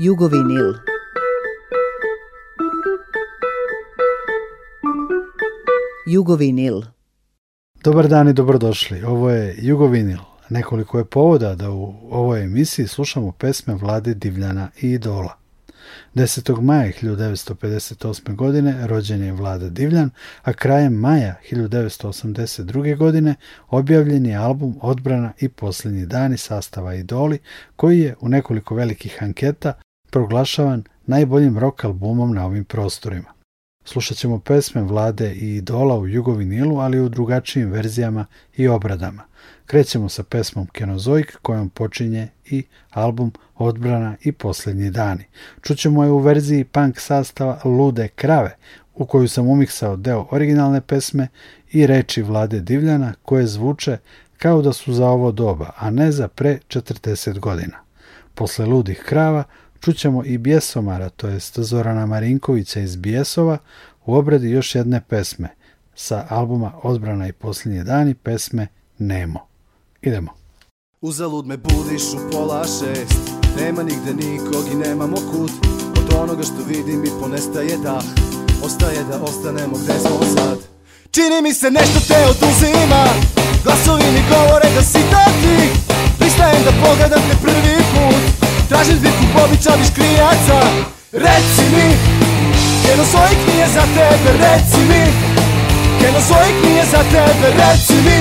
Jugovinil. Jugovinil. Dobar dan i dobrodošli. Ovo je Jugovinil. Nekoliko je povoda da u ovoj emisiji slušamo pesme vlade Divljana i Idola. 10. maja 1958. godine rođen je Vlada Divljan, a krajem maja 1982. godine objavljen je album Odbrana i posljednji dani sastava Idoli, koji je u nekoliko velikih anketa proglašavan najboljim rock albumom na ovim prostorima. Slušat ćemo pesme Vlade i Idola u Jugovinilu, ali u drugačijim verzijama i obradama. Krećemo sa pesmom Kenozoik kojom počinje i album Odbrana i posljednji dani. Čućemo je u verziji punk sastava Lude krave u koju sam umiksao deo originalne pesme i reči Vlade Divljana koje zvuče kao da su za ovo doba, a ne za pre 40 godina. Posle ludih krava Čućemo i Bjesomara, to jest Zorana Marinkovića iz Bjesova, u obradi još jedne pesme sa albuma Odbrana i posljednje dani pesme Nemo. Idemo. Uzalud me budiš u pola šest Nema nigde nikog i nemamo kut Od onoga što vidim mi ponestaje dah Ostaje da ostanemo gde smo sad Čini mi se nešto te oduzima Glasovi mi govore da si tati Pristajem da pogledam te prvi put Tražim zbitku pobića viš krijaca Reci mi Keno nije za tebe Reci mi Keno nije za tebe Reci mi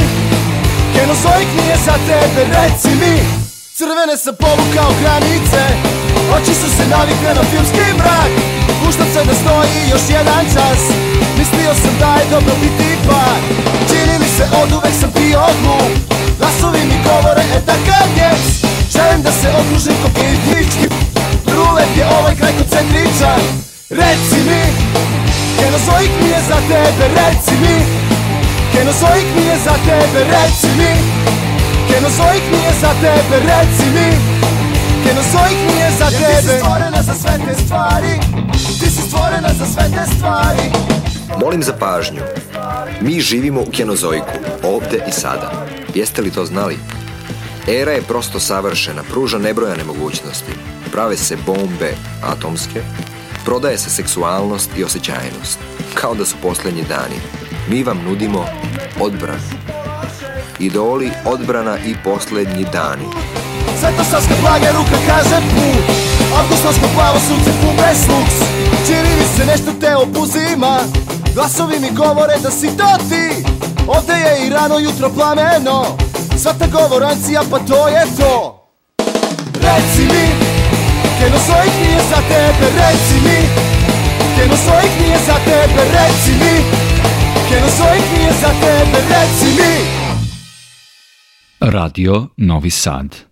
Keno nije za tebe Reci mi Crvene sam povukao granice Oči su se navikle na filmski mrak Puštam se da stoji još jedan čas Mislio sam da je dobro biti Čini mi se od uvek sam pio glup Glasovi mi govore e takav Želim da se odružim ko piritnički Rulet je ovaj kraj kriča Reci mi Kenozoik mi je za tebe Reci mi Kenozoik mi je za tebe Reci mi Kenozoik mi je za tebe Reci mi Kenozoik mi je za tebe Jer ti si stvorena za sve te stvari Ti si stvorena za sve te stvari Molim za pažnju. Mi živimo u Kenozoiku, Ovde i sada. Jeste li to znali? Era je prosto savršena, pruža nebrojane mogućnosti. Prave se bombe atomske, prodaje se seksualnost i osjećajnost. Kao da su posljednji dani. Mi vam nudimo odbranu. Idoli, odbrana i posljednji dani. Svetosavska plaga ruka kaže put Avgustovsko plavo sunce bez luks mi se nešto te opuzima Glasovi mi govore da si to ti Ovde je i rano jutro plameno Sva ta govorancija pa to je to Reci mi svojih nije za tebe Reci mi svojih nije za tebe Reci mi svojih nije za tebe Reci mi Radio Novi Sad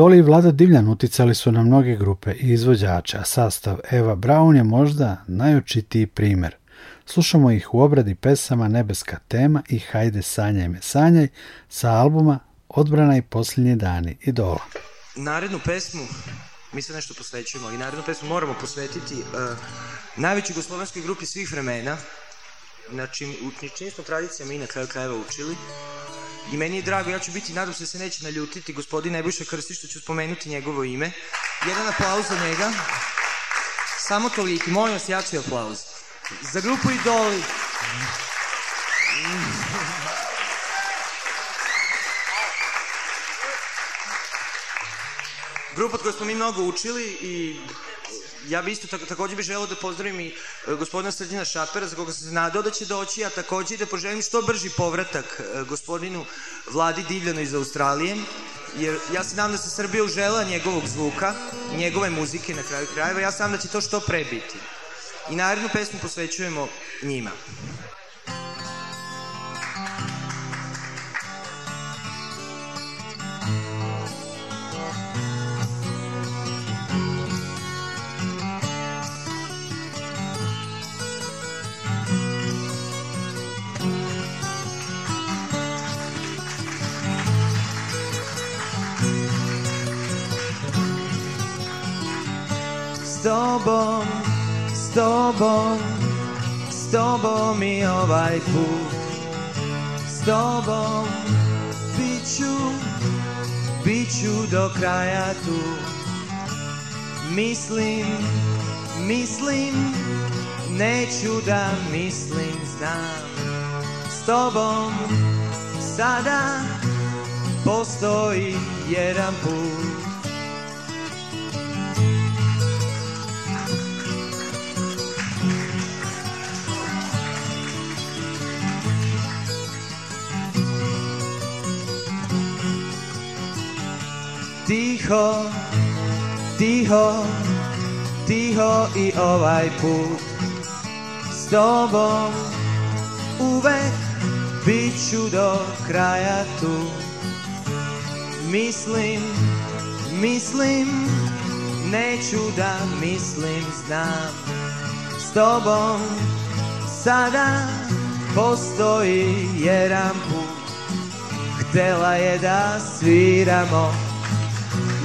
Idoli i Vlada Divljan uticali su na mnoge grupe i izvođače, a sastav Eva Braun je možda najočitiji primjer. Slušamo ih u obradi pesama Nebeska tema i Hajde sanjaj me sanjaj sa albuma Odbrana i posljednji dani Idola. Narednu pesmu, mi se nešto posvećujemo, i narednu pesmu moramo posvetiti uh, najvećoj goslovenskoj grupi svih vremena, na znači, čim, tradicijama i na kraju učili, i meni je drago, ja ću biti, nadam se da se neće naljutiti, gospodin Nebojša Krstić, što ću spomenuti njegovo ime. Jedan aplauz za njega. Samo toliki, molim vas, jači aplauz. Za grupu Idoli. Grupa od koje smo mi mnogo učili i ja bi isto također bih želeo da pozdravim i e, gospodina Srđana Šapera, za koga sam se nadao da će doći, a takođe da poželim što brži povratak e, gospodinu Vladi Divljanu iz Australije, jer ja se nadam da se Srbiju užela njegovog zvuka, njegove muzike na kraju krajeva, ja sam da će to što prebiti. biti. I narednu pesmu posvećujemo njima. tobom, s tobom, s tobom i ovaj put. S tobom bit ću do kraja tu. Mislim, mislim, neću da mislim, znam. S tobom sada postoji jedan put. Tiho, tiho, tiho i ovaj put S tobom uvek bit ću do kraja tu Mislim, mislim, neću da mislim znam S tobom sada postoji jedan put Htela je da sviramo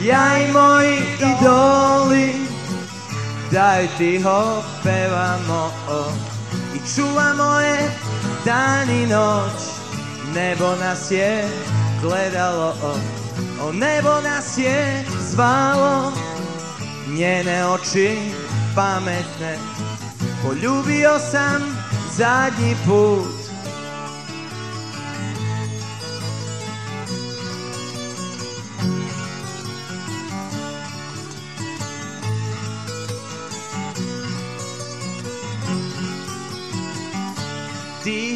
ja i moji idoli Daj ti ho pevamo I čuvamo je dan i noć Nebo nas je gledalo o O nebo nas je zvalo Njene oči pametne Poljubio sam zadnji put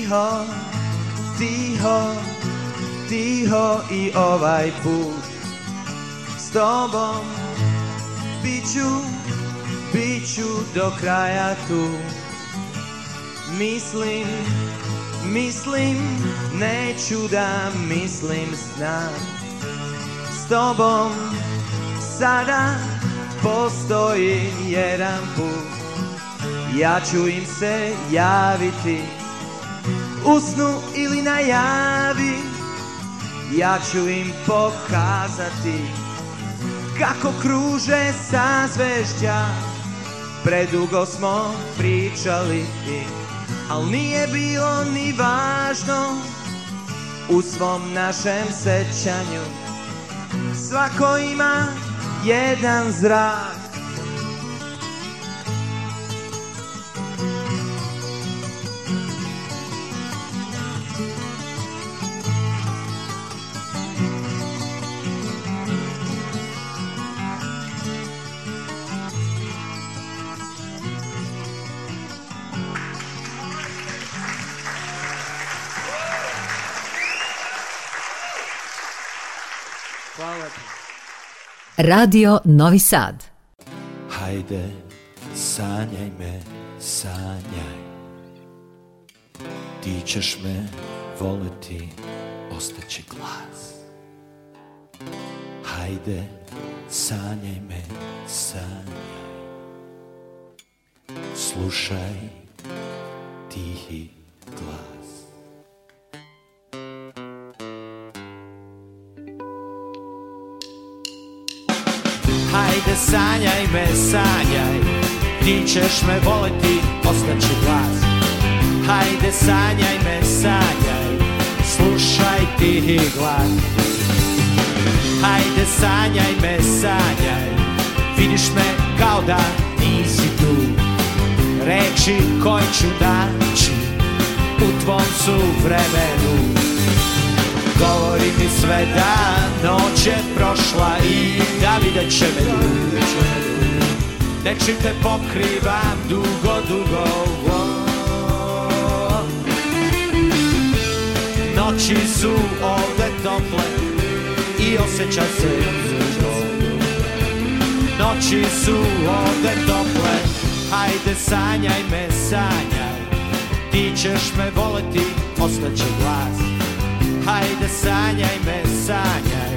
tiho, tiho, tiho i ovaj put S tobom biću, biću do kraja tu Mislim, mislim, neću da mislim znam S tobom sada postoji jedan put Ja ću im se javiti usnu ili na javi Ja ću im pokazati Kako kruže sa zvežđa Predugo smo pričali Al nije bilo ni važno U svom našem sećanju Svako ima jedan zrak Radio Novi Sad. Hajde, sanjaj me, sanjaj. Ti ćeš me voleti, ostaće glas. Hajde, sanjaj me, sanjaj. Slušaj, tihi glas. Ajde sanjaj me, sanjaj Ti ćeš me voliti, ostaću glas Ajde sanjaj me, sanjaj Slušaj ti glas Ajde sanjaj me, sanjaj Vidiš me kao da nisi tu Reči koje ću daći U tvom su vremenu Govori mi sve da noć je prošla i da vidjet će me dugo Nečim te pokrivam dugo, dugo Noći su ovdje tople i osjeća se Noći su ovdje tople, ajde sanjaj me, sanjaj Ti ćeš me voleti, ostaće glas Hajde sanjaj me, sanjaj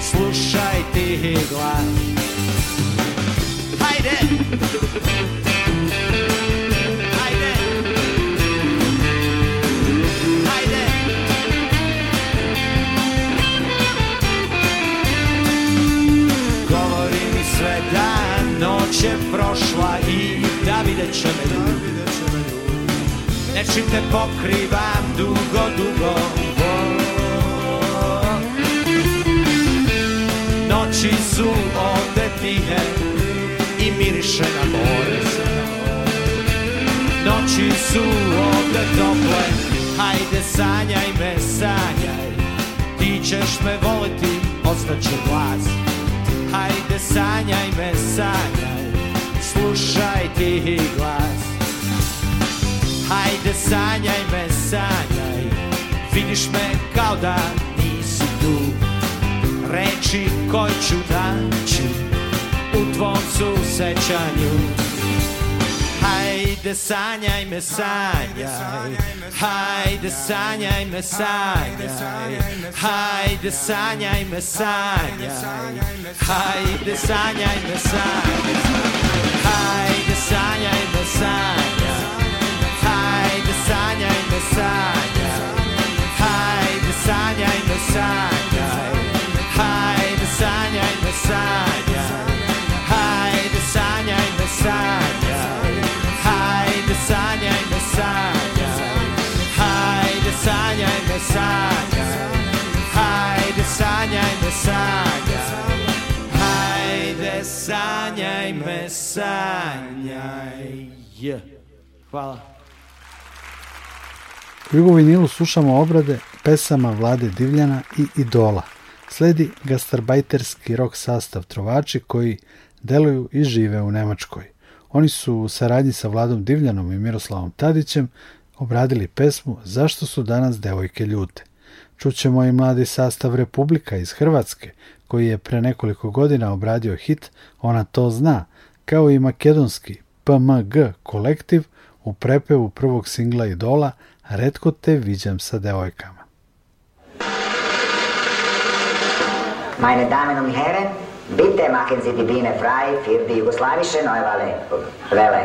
Slušaj ti glas Hajde! Hajde! Govori sve prošla i vidjet će me ljubi. te pokrivam dugo, dugo Noći su ovde tihe i miriše na more. Noći su ovde tople, hajde sanjaj me, sanjaj. Ti ćeš me voliti, ostaću glas. Hajde sanjaj me, sanjaj, slušaj tihi glas. Hajde sanjaj me, sanjaj, vidiš me kao da nisi tu. Reči koji ću daći u tvom susećanju Hajde sanjaj me sanjaj Hajde sanjaj me sanjaj Hajde sanjaj me sanjaj Hajde sanjaj me sanjaj sanjaj. Hvala. U vinilu slušamo obrade pesama Vlade Divljana i Idola. Sledi gastarbajterski rok sastav Trovači koji deluju i žive u Nemačkoj. Oni su u saradnji sa Vladom Divljanom i Miroslavom Tadićem obradili pesmu Zašto su danas devojke ljute. Čućemo i mladi sastav Republika iz Hrvatske koji je pre nekoliko godina obradio hit Ona to zna kao i makedonski PMG kolektiv u prepevu prvog singla Idola Redko te viđam sa devojkama. Meine Damen und Herren, bitte machen Sie die Biene frei für die jugoslavische Neuwahlen. Welle.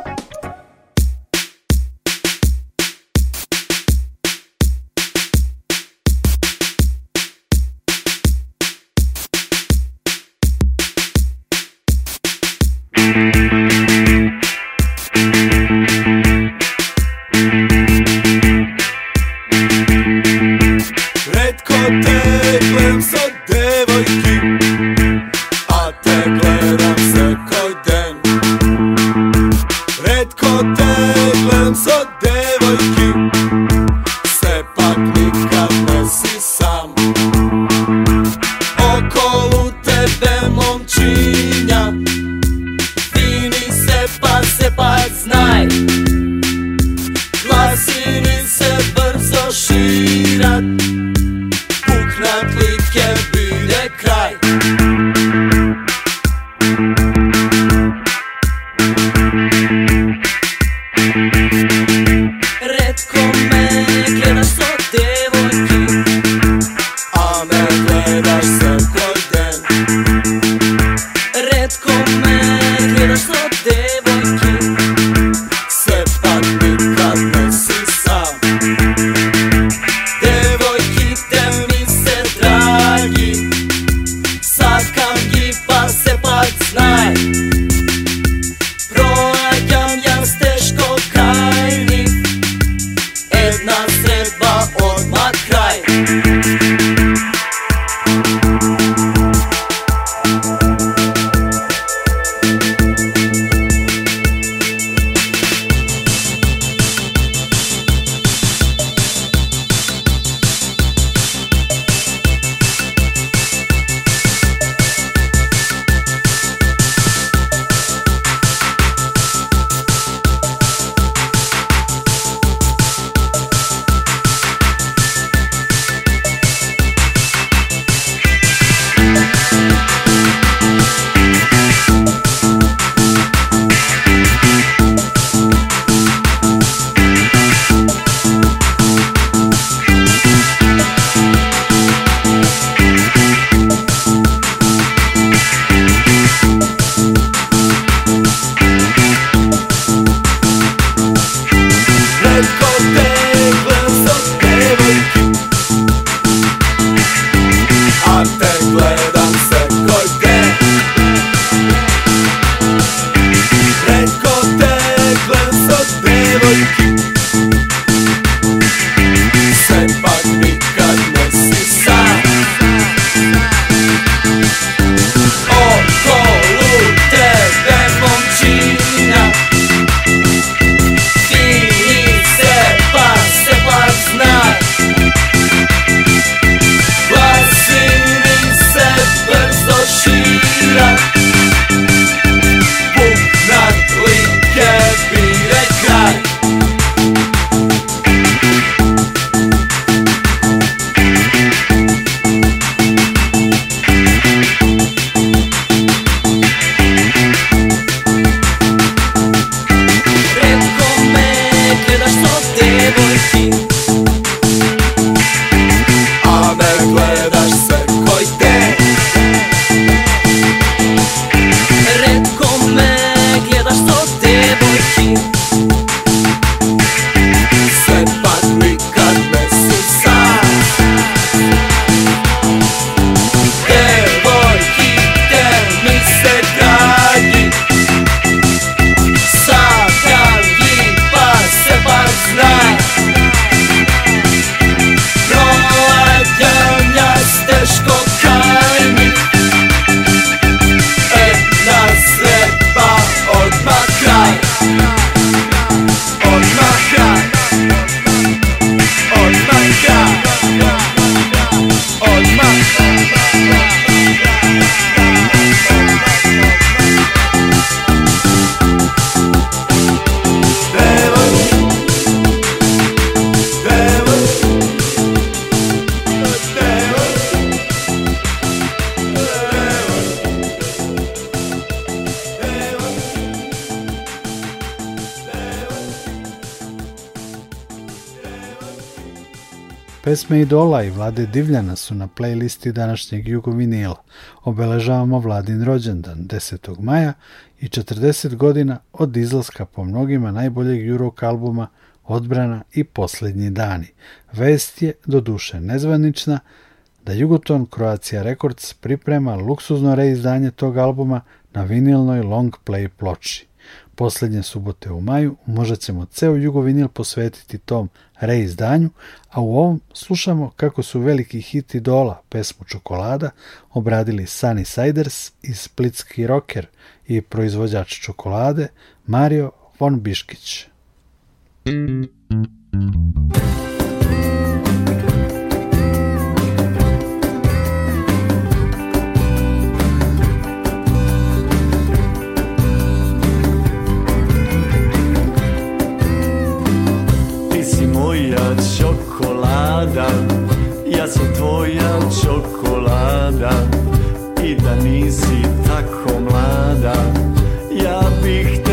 Pesme Idola i Vlade Divljana su na playlisti današnjeg Jugovinila. Obeležavamo Vladin rođendan 10. maja i 40 godina od izlaska po mnogima najboljeg Jurok albuma Odbrana i Posljednji dani. Vest je, doduše nezvanična, da Jugoton Croatia Records priprema luksuzno reizdanje tog albuma na vinilnoj long play ploči. Posljednje subote u maju možemo ceo jugovinil posvetiti tom reizdanju, a u ovom slušamo kako su veliki hit idola pesmu Čokolada obradili Sunny Siders i splitski rocker i proizvođač čokolade Mario von Biškić. Ja sam tvoja čokolada I da nisi tako mlada Ja bih te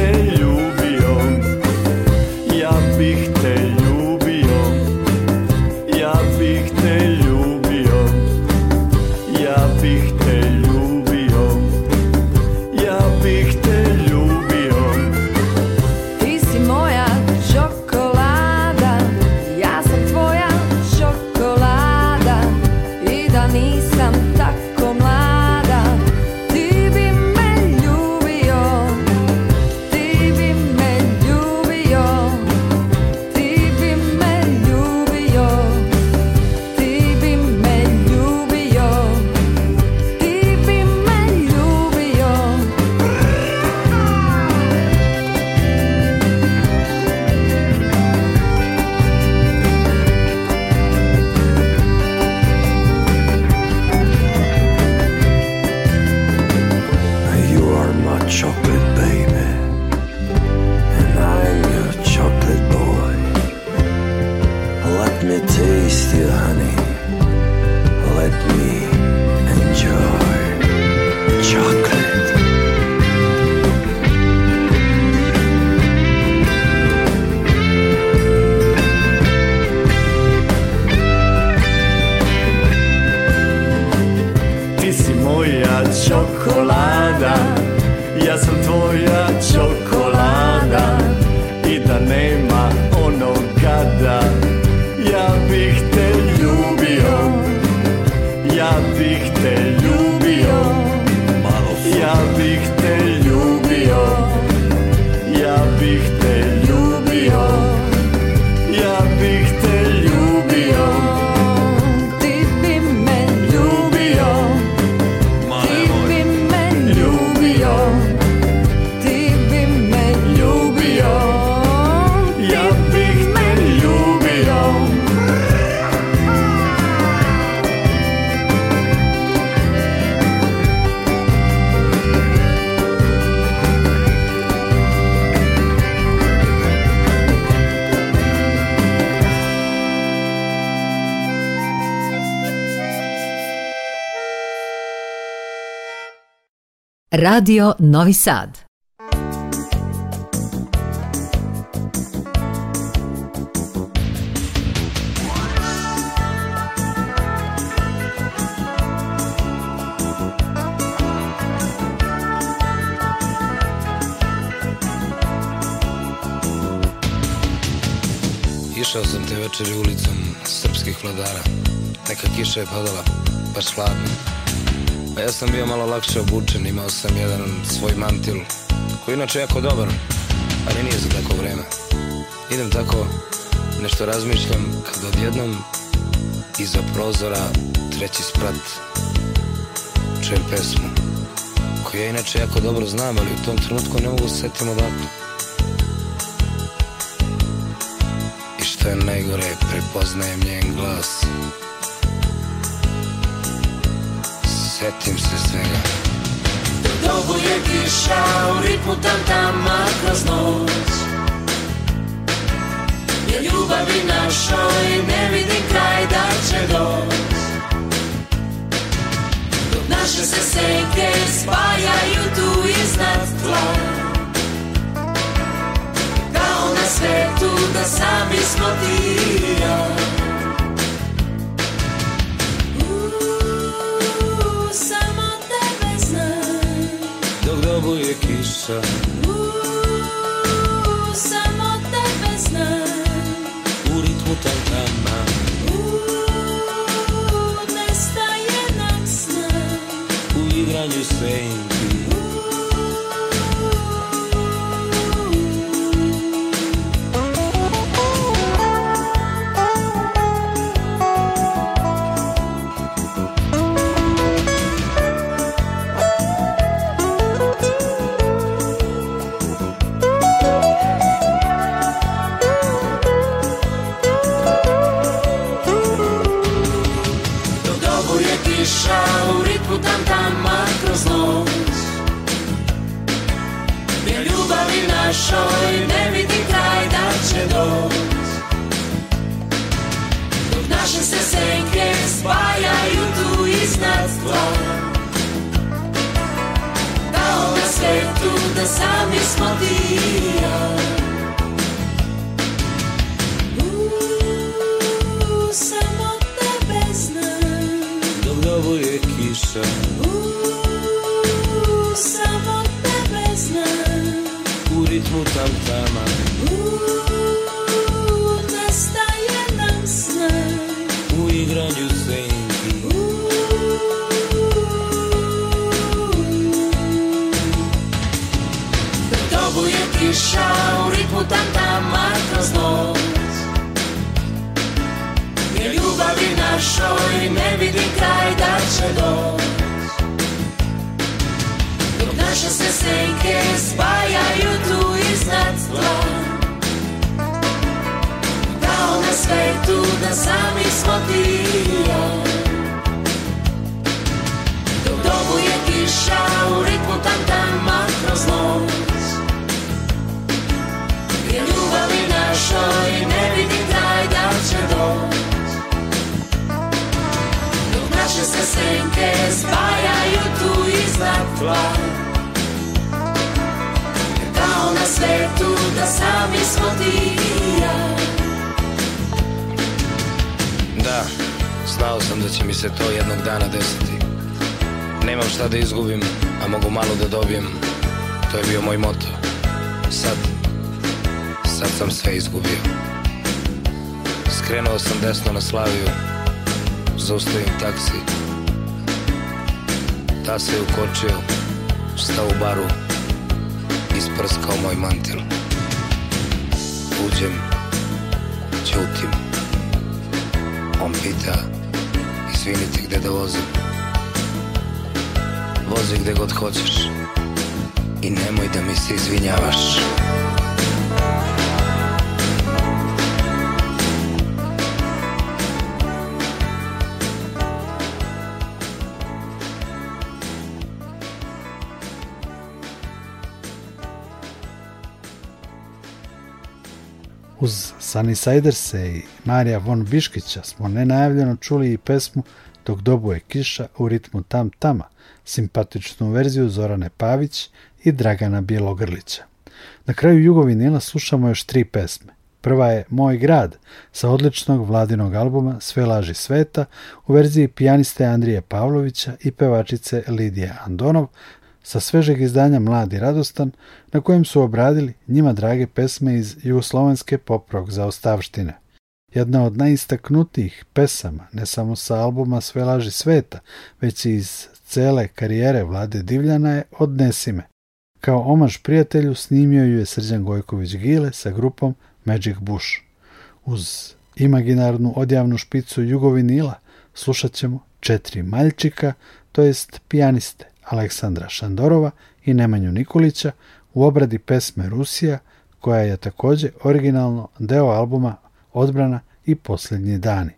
Radio Novi Sad. Išao sam te večeri ulicom srpskih vladara. Neka kiša je padala, baš hladna. Pa ja sam bio malo lakše obučen, imao sam jedan svoj mantil, koji inače jako dobar, ali nije za tako vreme. Idem tako, nešto razmišljam, kad odjednom iza prozora treći sprat čujem pesmu, koju ja inače jako dobro znam, ali u tom trenutku ne mogu setim odakle. I što je najgore, prepoznajem njen glas setim se svega Dok dobu je kiša u ripu tam tama kroz noć Jer ljubavi našoj ne vidim kraj da će doć Dok naše se seke spajaju tu iznad tla Kao na svetu da sami smo ti U, samo tebe znam U ritmu tantama U, nestaje nam sna U igranju s moj ne vidi kraj da će doć Dok naše se senke spajaju tu iznad tla Dao na svetu da sami smo ti i ja U, samo tebe znam Dok dovoje kiša truth sometime. da sami smo ti i ja Dok dobuje kiša u ritmu tam-tama kroz noć Gdje ljubavi našoj ne vidim kraj da će doć Dok naše se senke spajaju tu iznad tla Kao na svetu da sami smo ti i ja da, znao sam da će mi se to jednog dana desiti Nemam šta da izgubim, a mogu malo da dobijem To je bio moj moto Sad, sad sam sve izgubio Skrenuo sam desno na Slaviju Zaustavim taksi Ta se je ukočio Stao u baru Isprskao moj mantil Uđem Ćutim Pita, i sviniti gde da vozim Vozi gde god hoćeš i nemoj da mi se izvinjavaš Sunnysiderse i Marija von Viškića smo nenajavljeno čuli i pesmu Dok dobuje kiša u ritmu Tam Tama, simpatičnu verziju Zorane Pavić i Dragana Bjelogrlića. Na kraju Jugovinila slušamo još tri pesme. Prva je Moj grad sa odličnog vladinog albuma Sve laži sveta u verziji pijaniste Andrije Pavlovića i pevačice Lidije Andonov sa svežeg izdanja Mladi radostan, na kojem su obradili njima drage pesme iz jugoslovenske poprok za ostavštine. Jedna od najistaknutijih pesama, ne samo sa albuma Sve laži sveta, već i iz cele karijere vlade Divljana je Odnesi me. Kao omaž prijatelju snimio ju je Srđan Gojković Gile sa grupom Magic Bush. Uz imaginarnu odjavnu špicu jugovinila slušat ćemo četiri maljčika, to jest pijaniste. Aleksandra Šandorova i Nemanju Nikolića u obradi pesme Rusija, koja je također originalno deo albuma Odbrana i posljednji dani.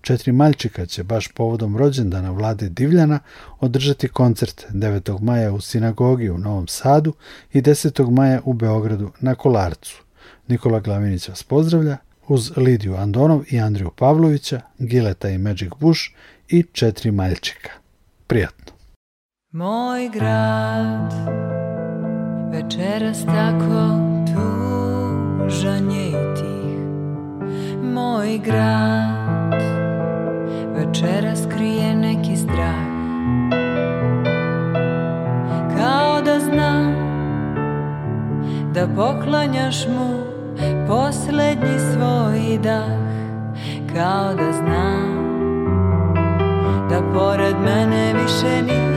Četiri maljčika će baš povodom rođendana vlade Divljana održati koncert 9. maja u sinagogi u Novom Sadu i 10. maja u Beogradu na Kolarcu. Nikola Glavinić vas pozdravlja uz Lidiju Andonov i Andriju Pavlovića, Gileta i Magic Bush i četiri maljčika. Prijatno! Moj grad večeras tako tužan je i tih Moj grad večeras krije neki strah Kao da znam da poklanjaš mu posljednji svoj dah Kao da znam da pored mene više nije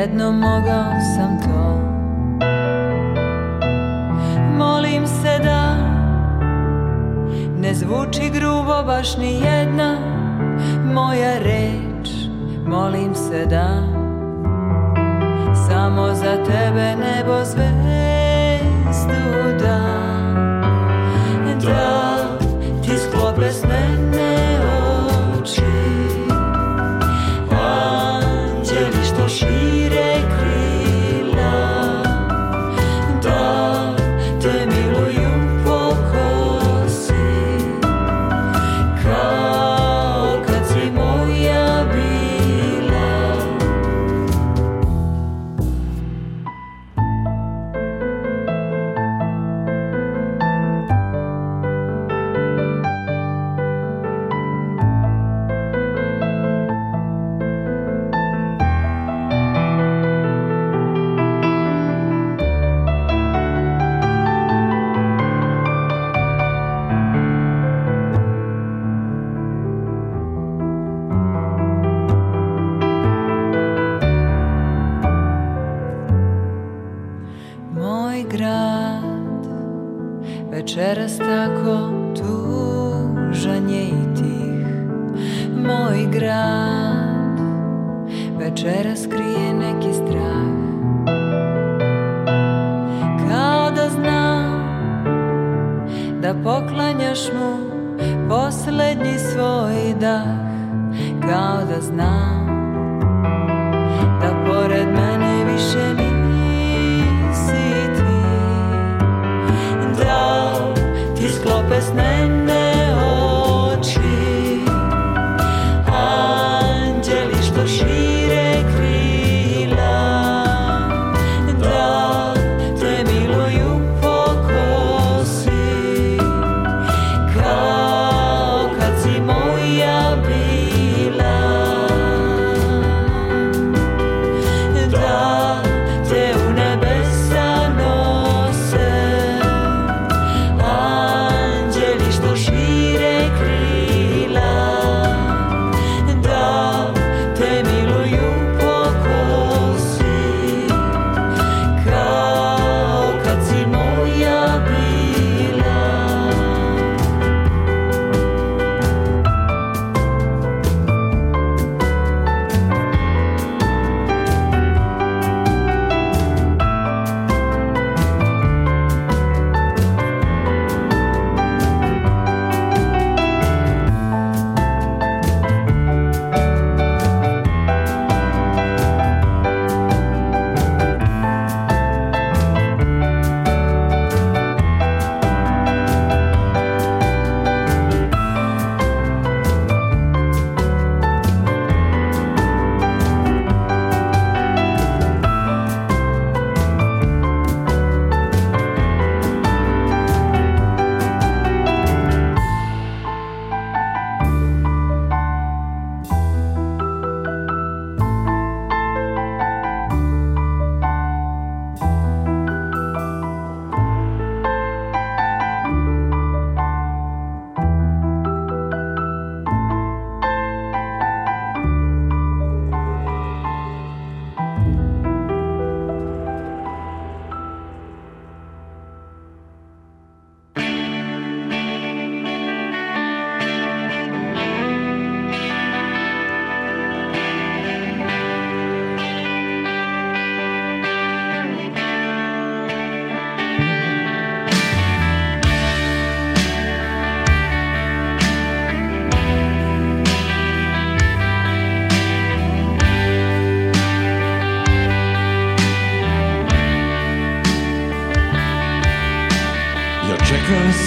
Jedno mogao sam to Molim se da Ne zvuči grubo baš ni jedna Moja reč Molim se da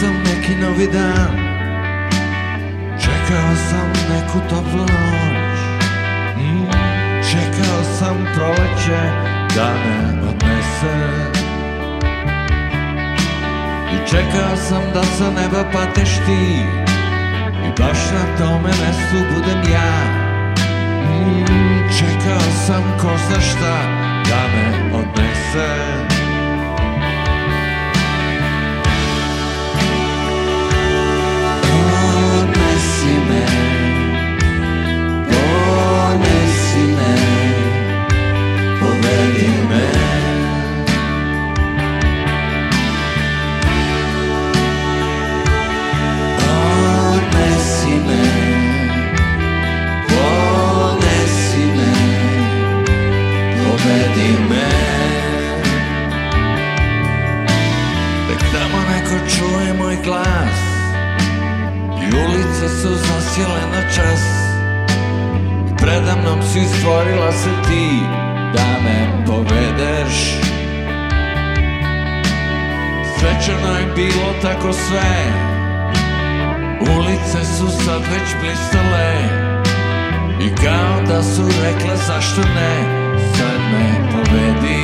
sam neki novi dan Čekao sam neku toplu noć mm, Čekao sam proleće da me odnese I čekao sam da sa neba pateš ti I baš na tome mestu budem ja mm, Čekao sam ko zna šta da me odnese se su sjele na čas Predamnom si stvorila se ti Da me povedeš Svečano je bilo tako sve Ulice su sad već blistale I kao da su rekle zašto ne Sad me povedi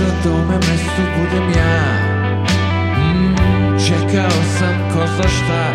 još na tome mestu budem ja mm, Čekao sam ko zna šta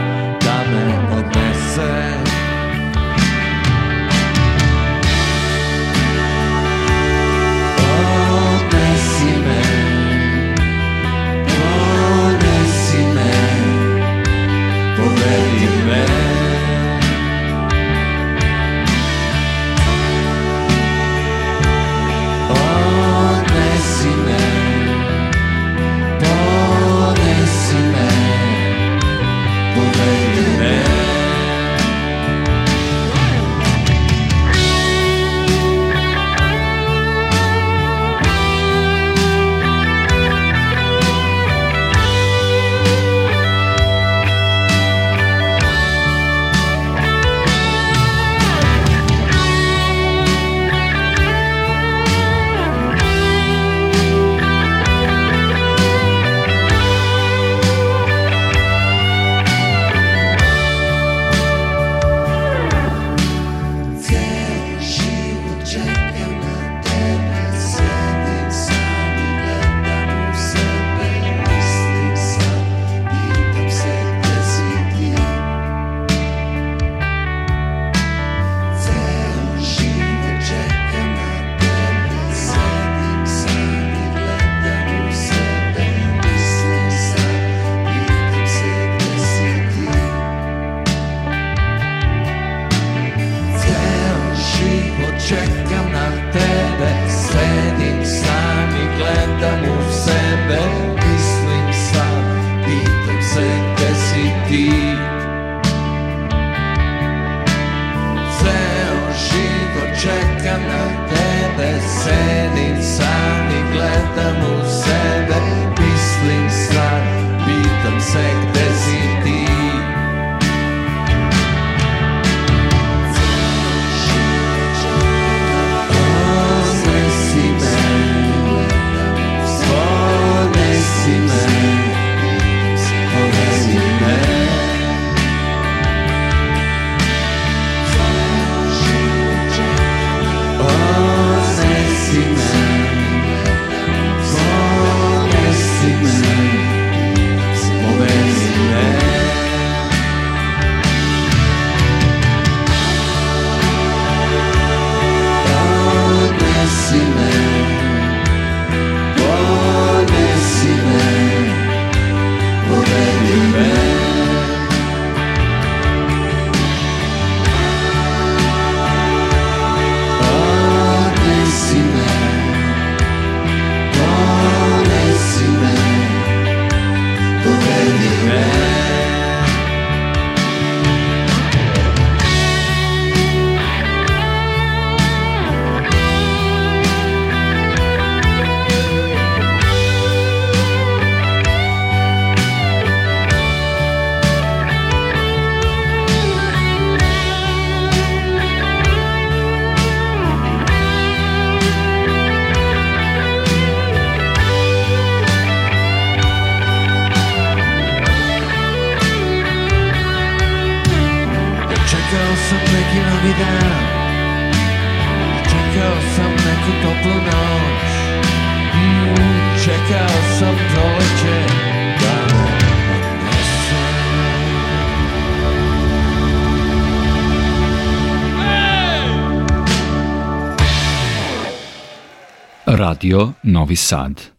Radio Novi Sad.